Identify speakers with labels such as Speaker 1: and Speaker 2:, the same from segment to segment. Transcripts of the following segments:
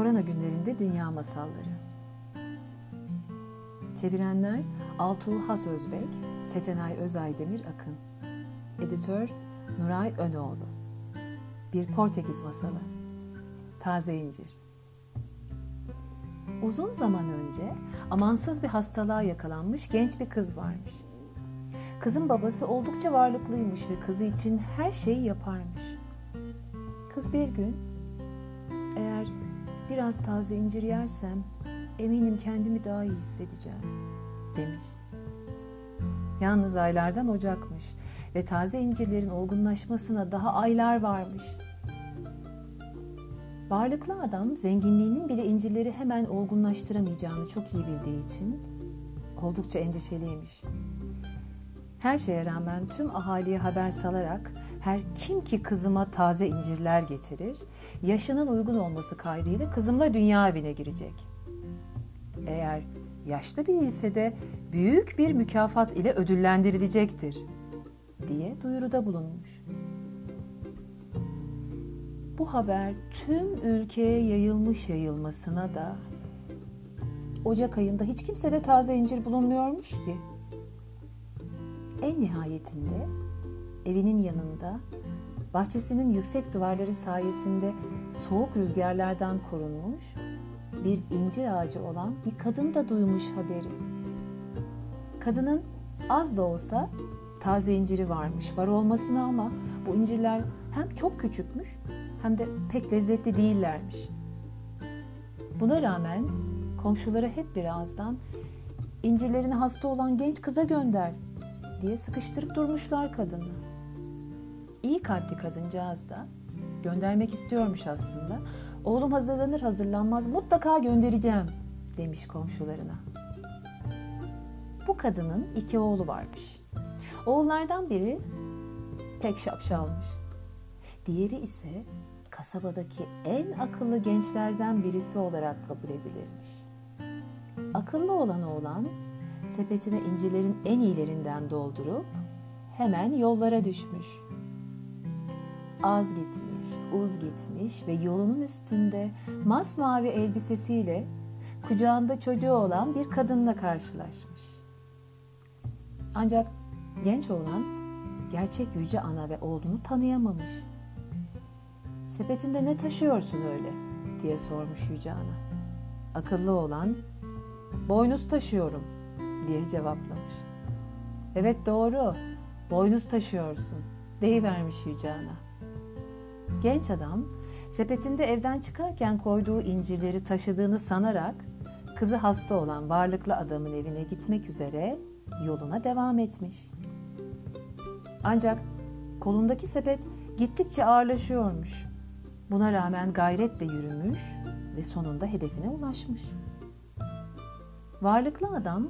Speaker 1: Korona günlerinde Dünya Masalları. Çevirenler Altuğ Has Özbek, Setenay Özaydemir Akın. Editör Nuray Önoğlu. Bir Portekiz Masalı. Taze İncir. Uzun zaman önce amansız bir hastalığa yakalanmış genç bir kız varmış. Kızın babası oldukça varlıklıymış ve kızı için her şeyi yaparmış. Kız bir gün eğer biraz taze incir yersem eminim kendimi daha iyi hissedeceğim demiş. Yalnız aylardan Ocakmış ve taze incirlerin olgunlaşmasına daha aylar varmış. Varlıklı adam zenginliğinin bile incirleri hemen olgunlaştıramayacağını çok iyi bildiği için oldukça endişeliymiş. Her şeye rağmen tüm ahaliye haber salarak her kim ki kızıma taze incirler getirir, yaşının uygun olması kaydıyla kızımla dünya evine girecek. Eğer yaşlı bir ise de büyük bir mükafat ile ödüllendirilecektir diye duyuruda bulunmuş. Bu haber tüm ülkeye yayılmış yayılmasına da Ocak ayında hiç kimsede taze incir bulunmuyormuş ki. En nihayetinde evinin yanında bahçesinin yüksek duvarları sayesinde soğuk rüzgarlardan korunmuş bir incir ağacı olan bir kadın da duymuş haberi. Kadının az da olsa taze inciri varmış. Var olmasına ama bu incirler hem çok küçükmüş hem de pek lezzetli değillermiş. Buna rağmen komşuları hep bir ağızdan incirlerini hasta olan genç kıza gönder diye sıkıştırıp durmuşlar kadını. İyi kalpli kadıncağız da göndermek istiyormuş aslında. Oğlum hazırlanır hazırlanmaz mutlaka göndereceğim demiş komşularına. Bu kadının iki oğlu varmış. Oğullardan biri pek şapşalmış. Diğeri ise kasabadaki en akıllı gençlerden birisi olarak kabul edilirmiş. Akıllı olan oğlan sepetine incilerin en iyilerinden doldurup hemen yollara düşmüş. Az gitmiş, uz gitmiş ve yolunun üstünde masmavi elbisesiyle kucağında çocuğu olan bir kadınla karşılaşmış. Ancak genç oğlan gerçek yüce ana ve oğlunu tanıyamamış. Sepetinde ne taşıyorsun öyle diye sormuş yüce ana. Akıllı olan boynuz taşıyorum diye cevaplamış. Evet doğru boynuz taşıyorsun deyivermiş yüce ana. Genç adam sepetinde evden çıkarken koyduğu incirleri taşıdığını sanarak kızı hasta olan varlıklı adamın evine gitmek üzere yoluna devam etmiş. Ancak kolundaki sepet gittikçe ağırlaşıyormuş. Buna rağmen gayretle yürümüş ve sonunda hedefine ulaşmış. Varlıklı adam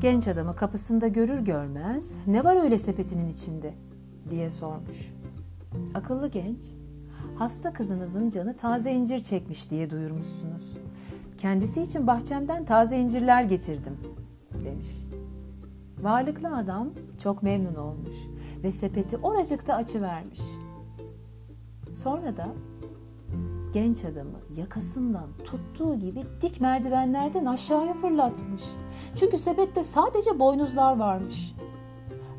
Speaker 1: genç adamı kapısında görür görmez ne var öyle sepetinin içinde diye sormuş. Akıllı genç, hasta kızınızın canı taze incir çekmiş diye duyurmuşsunuz. Kendisi için bahçemden taze incirler getirdim demiş. Varlıklı adam çok memnun olmuş ve sepeti oracıkta açıvermiş. Sonra da genç adamı yakasından tuttuğu gibi dik merdivenlerden aşağıya fırlatmış. Çünkü sepette sadece boynuzlar varmış.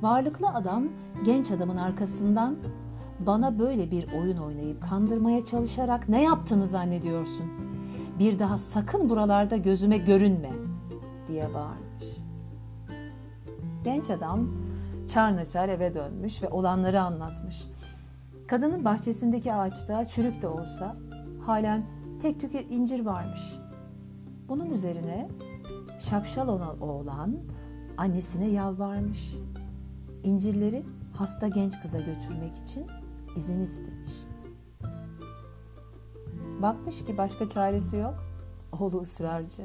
Speaker 1: Varlıklı adam genç adamın arkasından bana böyle bir oyun oynayıp kandırmaya çalışarak ne yaptığını zannediyorsun? Bir daha sakın buralarda gözüme görünme diye bağırmış. Genç adam çarnaçar eve dönmüş ve olanları anlatmış. Kadının bahçesindeki ağaçta çürük de olsa halen tek tük incir varmış. Bunun üzerine şapşal olan oğlan annesine yalvarmış. İncirleri hasta genç kıza götürmek için izin istemiş. Bakmış ki başka çaresi yok. Oğlu ısrarcı.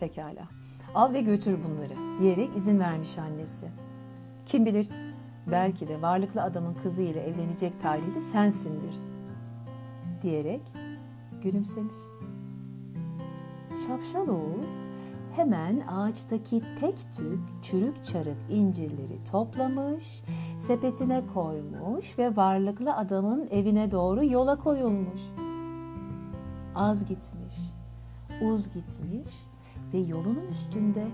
Speaker 1: Pekala. Al ve götür bunları diyerek izin vermiş annesi. Kim bilir belki de varlıklı adamın kızı ile evlenecek talihli sensindir diyerek gülümsemiş. Şapşal oğul hemen ağaçtaki tek tük çürük çarık incirleri toplamış, sepetine koymuş ve varlıklı adamın evine doğru yola koyulmuş. az gitmiş, uz gitmiş ve yolunun üstünde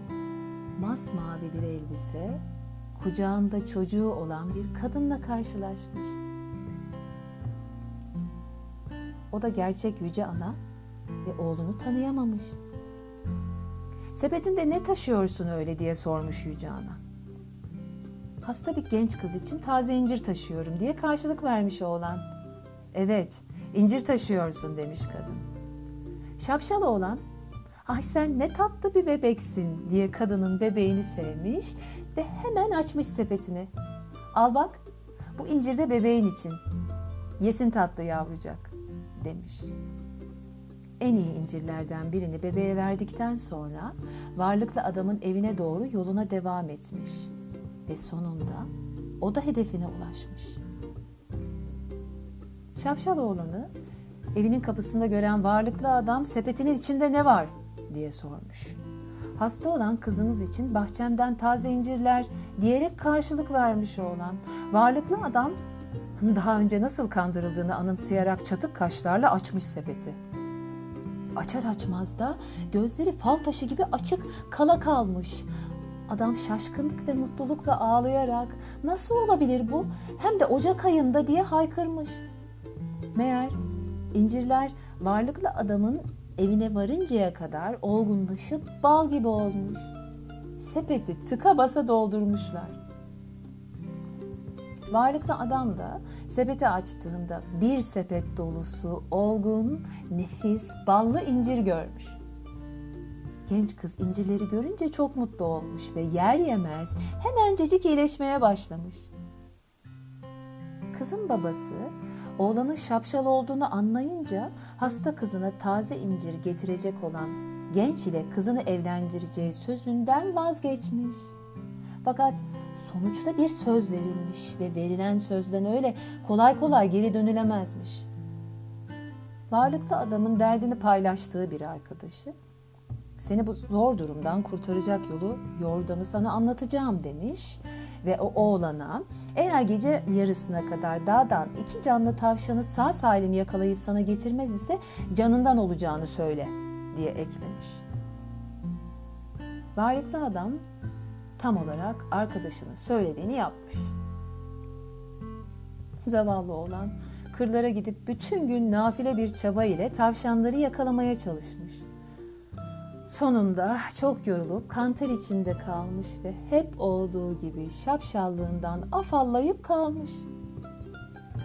Speaker 1: masmavi bir elbise, kucağında çocuğu olan bir kadınla karşılaşmış. O da gerçek yüce ana ve oğlunu tanıyamamış. Sepetinde ne taşıyorsun öyle diye sormuş yüce ana. Hasta bir genç kız için taze incir taşıyorum diye karşılık vermiş oğlan. Evet, incir taşıyorsun demiş kadın. Şapşal oğlan, ay sen ne tatlı bir bebeksin diye kadının bebeğini sevmiş ve hemen açmış sepetini. Al bak, bu incir de bebeğin için. Yesin tatlı yavrucak demiş. En iyi incirlerden birini bebeğe verdikten sonra varlıklı adamın evine doğru yoluna devam etmiş ve sonunda o da hedefine ulaşmış. Şapşal oğlanı evinin kapısında gören varlıklı adam sepetinin içinde ne var diye sormuş. Hasta olan kızınız için bahçemden taze incirler diyerek karşılık vermiş oğlan. Varlıklı adam daha önce nasıl kandırıldığını anımsayarak çatık kaşlarla açmış sepeti. Açar açmaz da gözleri fal taşı gibi açık kala kalmış. Adam şaşkınlık ve mutlulukla ağlayarak nasıl olabilir bu hem de Ocak ayında diye haykırmış. Meğer incirler varlıklı adamın evine varıncaya kadar olgunlaşıp bal gibi olmuş. Sepeti tıka basa doldurmuşlar. Varlıklı adam da sepeti açtığında bir sepet dolusu olgun, nefis, ballı incir görmüş. Genç kız incirleri görünce çok mutlu olmuş ve yer yemez hemencecik iyileşmeye başlamış. Kızın babası oğlanın şapşal olduğunu anlayınca hasta kızına taze incir getirecek olan genç ile kızını evlendireceği sözünden vazgeçmiş. Fakat sonuçta bir söz verilmiş ve verilen sözden öyle kolay kolay geri dönülemezmiş. Varlıklı adamın derdini paylaştığı bir arkadaşı seni bu zor durumdan kurtaracak yolu yordamı sana anlatacağım demiş ve o oğlana eğer gece yarısına kadar dağdan iki canlı tavşanı sağ salim yakalayıp sana getirmez ise canından olacağını söyle diye eklemiş. Varlıklı adam tam olarak arkadaşının söylediğini yapmış. Zavallı oğlan kırlara gidip bütün gün nafile bir çaba ile tavşanları yakalamaya çalışmış. Sonunda çok yorulup kanter içinde kalmış ve hep olduğu gibi şapşallığından afallayıp kalmış.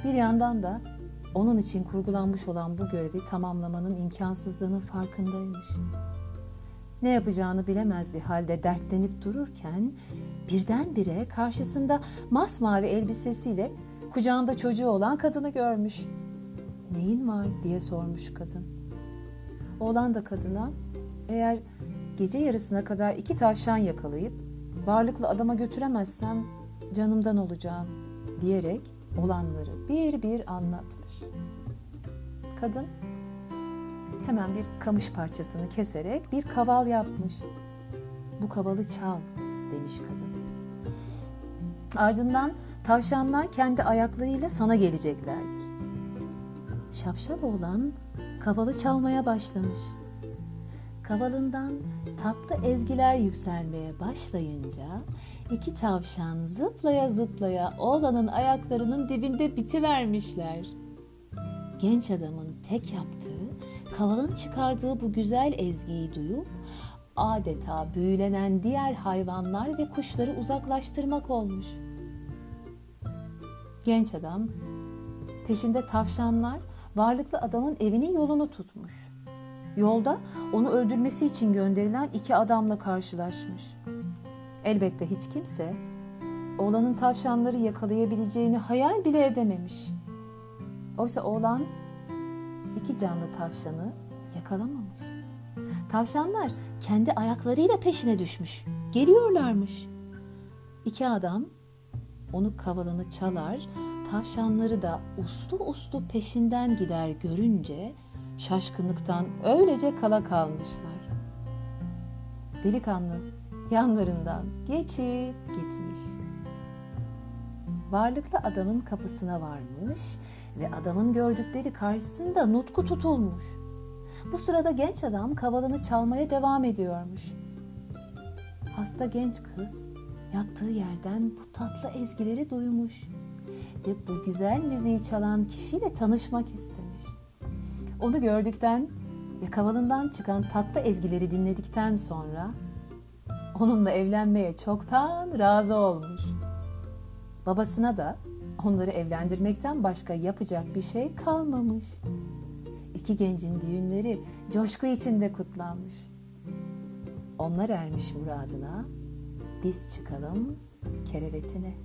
Speaker 1: Bir yandan da onun için kurgulanmış olan bu görevi tamamlamanın imkansızlığının farkındaymış. Ne yapacağını bilemez bir halde dertlenip dururken birdenbire karşısında masmavi elbisesiyle kucağında çocuğu olan kadını görmüş. Neyin var diye sormuş kadın. Oğlan da kadına eğer gece yarısına kadar iki tavşan yakalayıp varlıklı adama götüremezsem canımdan olacağım diyerek olanları bir bir anlatmış. Kadın hemen bir kamış parçasını keserek bir kaval yapmış. Bu kavalı çal demiş kadın. Ardından tavşanlar kendi ayaklarıyla sana geleceklerdir. Şapşal oğlan kavalı çalmaya başlamış. Kavalından tatlı ezgiler yükselmeye başlayınca iki tavşan zıplaya zıplaya oğlanın ayaklarının dibinde bitivermişler. Genç adamın tek yaptığı kavalın çıkardığı bu güzel ezgiyi duyup adeta büyülenen diğer hayvanlar ve kuşları uzaklaştırmak olmuş. Genç adam peşinde tavşanlar varlıklı adamın evinin yolunu tutmuş. Yolda onu öldürmesi için gönderilen iki adamla karşılaşmış. Elbette hiç kimse oğlanın tavşanları yakalayabileceğini hayal bile edememiş. Oysa oğlan iki canlı tavşanı yakalamamış. Tavşanlar kendi ayaklarıyla peşine düşmüş. Geliyorlarmış. İki adam onu kavalını çalar, tavşanları da uslu uslu peşinden gider görünce şaşkınlıktan öylece kala kalmışlar. Delikanlı yanlarından geçip gitmiş. Varlıklı adamın kapısına varmış ve adamın gördükleri karşısında nutku tutulmuş. Bu sırada genç adam kavalını çalmaya devam ediyormuş. Hasta genç kız yattığı yerden bu tatlı ezgileri duymuş ve bu güzel müziği çalan kişiyle tanışmak istemiş. Onu gördükten ve kavalından çıkan tatlı ezgileri dinledikten sonra onunla evlenmeye çoktan razı olmuş. Babasına da onları evlendirmekten başka yapacak bir şey kalmamış. İki gencin düğünleri coşku içinde kutlanmış. Onlar ermiş muradına, biz çıkalım kerevetine.''